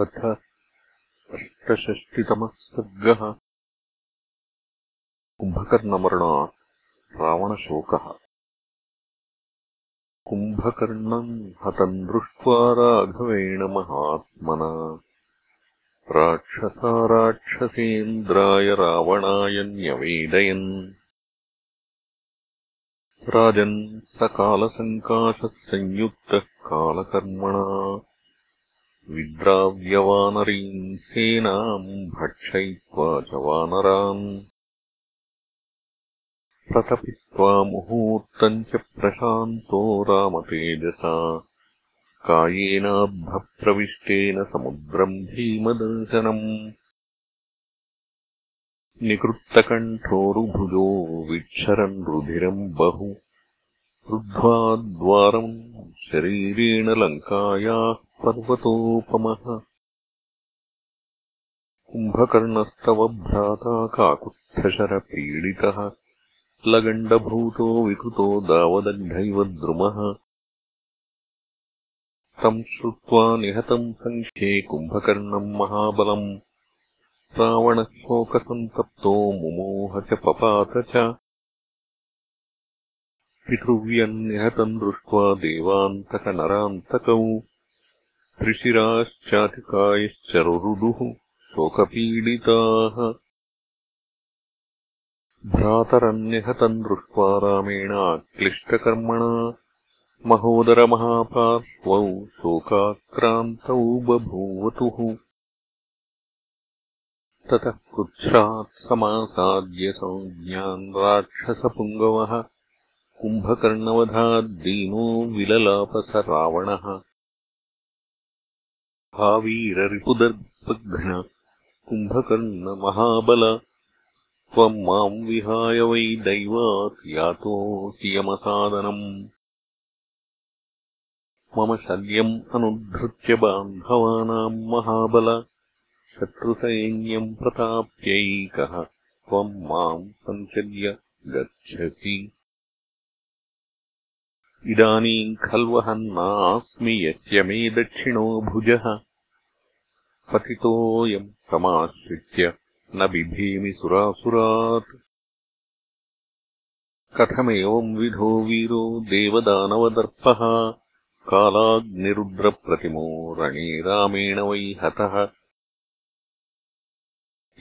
अथ अष्टषष्टितमः सर्गः कुम्भकर्णमरणात् रावणशोकः। कुम्भकर्णम् हतम् दृष्ट्वा राघवेण महात्मना। राक्षसा राक्षसेन्द्राय रावणाय न्यवेदयन्। राजन् स कालसङ्काशः संयुक्तः कालकर्मणा विद्राव्यवानरीम् सेनाम् भक्षयित्वा च वानरान् प्रतपित्वा मुहूर्तम् च प्रशान्तो रामतेजसा। कायेनाभ्रप्रविष्टेन समुद्रम् भीमदर्शनम्। निकृत्तकण्ठोरुभुजो विक्षरन् रुधिरम् बहु। रुद्ध्वा द्वारम् शरीरेण लङ्कायाः पर्वतोपमः कुम्भकर्णस्तव भ्राता काकुत्थशरपीडितः लगण्डभूतो विकृतो दावदग्धैव द्रुमः। तम् श्रुत्वा निहतम् सङ्ख्ये कुम्भकर्णम् महाबलम् रावणः शोकसन्तप्तो मुमोह च पपात च। पितृव्यम् निहतम् दृष्ट्वा देवान्तकनरान्तकौ। त्रिशिराश्चातिकायश्च रुरुदुः शोकपीडिताः। भ्रातरन्यहतम् दृष्ट्वा रामेण आक्लिष्टकर्मणा महोदरमहापार्श्वौ शोकाक्रान्तौ बभूवतुः। ततः कृच्छ्रात् समासाद्य संज्ञान् राक्षसपुङ्गवः। कुम्भकर्णवधाद्दीनो विललापस रावणः वीररिपुदर्पघ्न कुम्भकर्णमहाबल त्वम् माम् विहाय वै दैवात् यातोऽसि यमसादनम् मम शल्यम् अनुद्धृत्य बान्धवानाम् महाबल शत्रुसैन्यम् प्रताप्यैकः त्वम् माम् सञ्चर्य गच्छसि। इदानीम् खल्वहन्नास्मि यस्य मे दक्षिणो भुजः पतितोऽयम् समाश्रित्य न बिभेमि सुरासुरात्। कथमेवम् विधो वीरो देवदानवदर्पः? कालाग्निरुद्रप्रतिमो रणे रामेण वै हतः।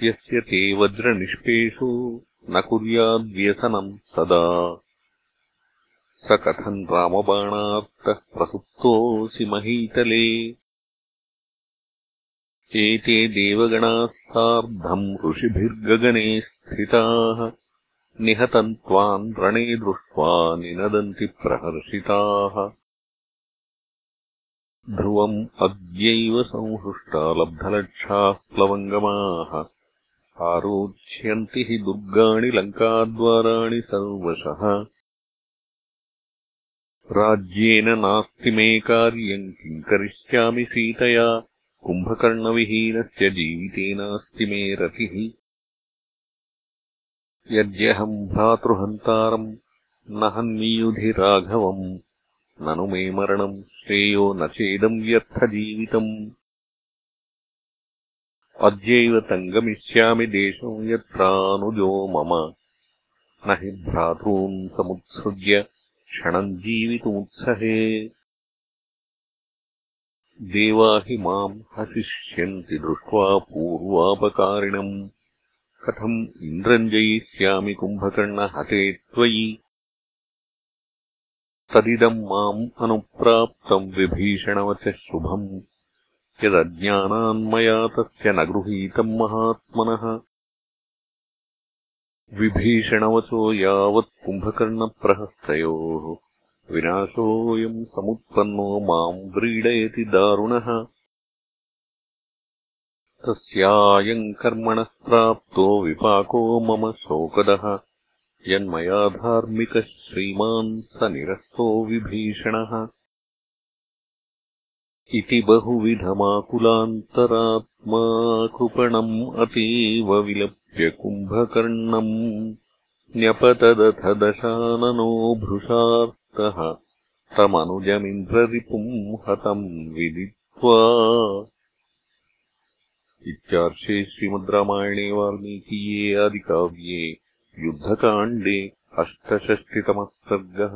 यस्य ते वज्रनिष्पेषो न कुर्याद्व्यसनम् सदा। स कथम् रामबाणार्तः प्रसुप्तोऽसि महीतले एते देवगणाः सार्धम् ऋषिभिर्गगने स्थिताः। निहतम् त्वाम् रणे दृष्ट्वा निनदन्ति प्रहर्षिताः। ध्रुवम् अद्यैव संहृष्टा लब्धलक्षाः प्लवङ्गमाः आरोच्यन्ति हि दुर्गाणि लङ्काद्वाराणि सर्वशः। राज्येन नास्ति मे कार्यम्। किम् करिष्यामि सीतया कुम्भकर्णविहीनस्य जीवितेनास्ति मे रतिः। यद्यहम् भ्रातृहन्तारम् न हन्मीयुधि राघवम् ननु मे मरणम् श्रेयो न चेदम् व्यर्थजीवितम् अद्यैव तम् गमिष्यामि देशम् यत्रानुजो मम। न हि भ्रातॄन् समुत्सृज्य क्षणम् जीवितुमुत्सहे देवा हि माम् हसिष्यन्ति दृष्ट्वा पूर्वापकारिणम्। कथम् इन्द्रम् जयिष्यामि कुम्भकर्णहते त्वयि। तदिदम् माम् अनुप्राप्तम् विभीषणवचः शुभम्। यदज्ञानान्मया तस्य न गृहीतम् महात्मनः। विभीषणवचो यावत् कुम्भकर्णप्रहस्तयोः विनाशोऽयम् समुत्पन्नो माम् व्रीडयति दारुणः। तस्यायम् कर्मणः प्राप्तो विपाको मम शोकदः। यन्मया धार्मिकः श्रीमान् स निरस्तो विभीषणः। इति बहुविधमाकुलान्तरात्मा कृपणम् अतीव विलप् कुम्भकर्णम् न्यपतदथ दशाननो भृशार्तः तमनुजमिन्द्ररिपुम् हतम् विदित्वा। इत्यार्षे श्रीमद् रामायणे वाल्मीकीये आदिकाव्ये युद्धकाण्डे अष्टषष्टितमः सर्गः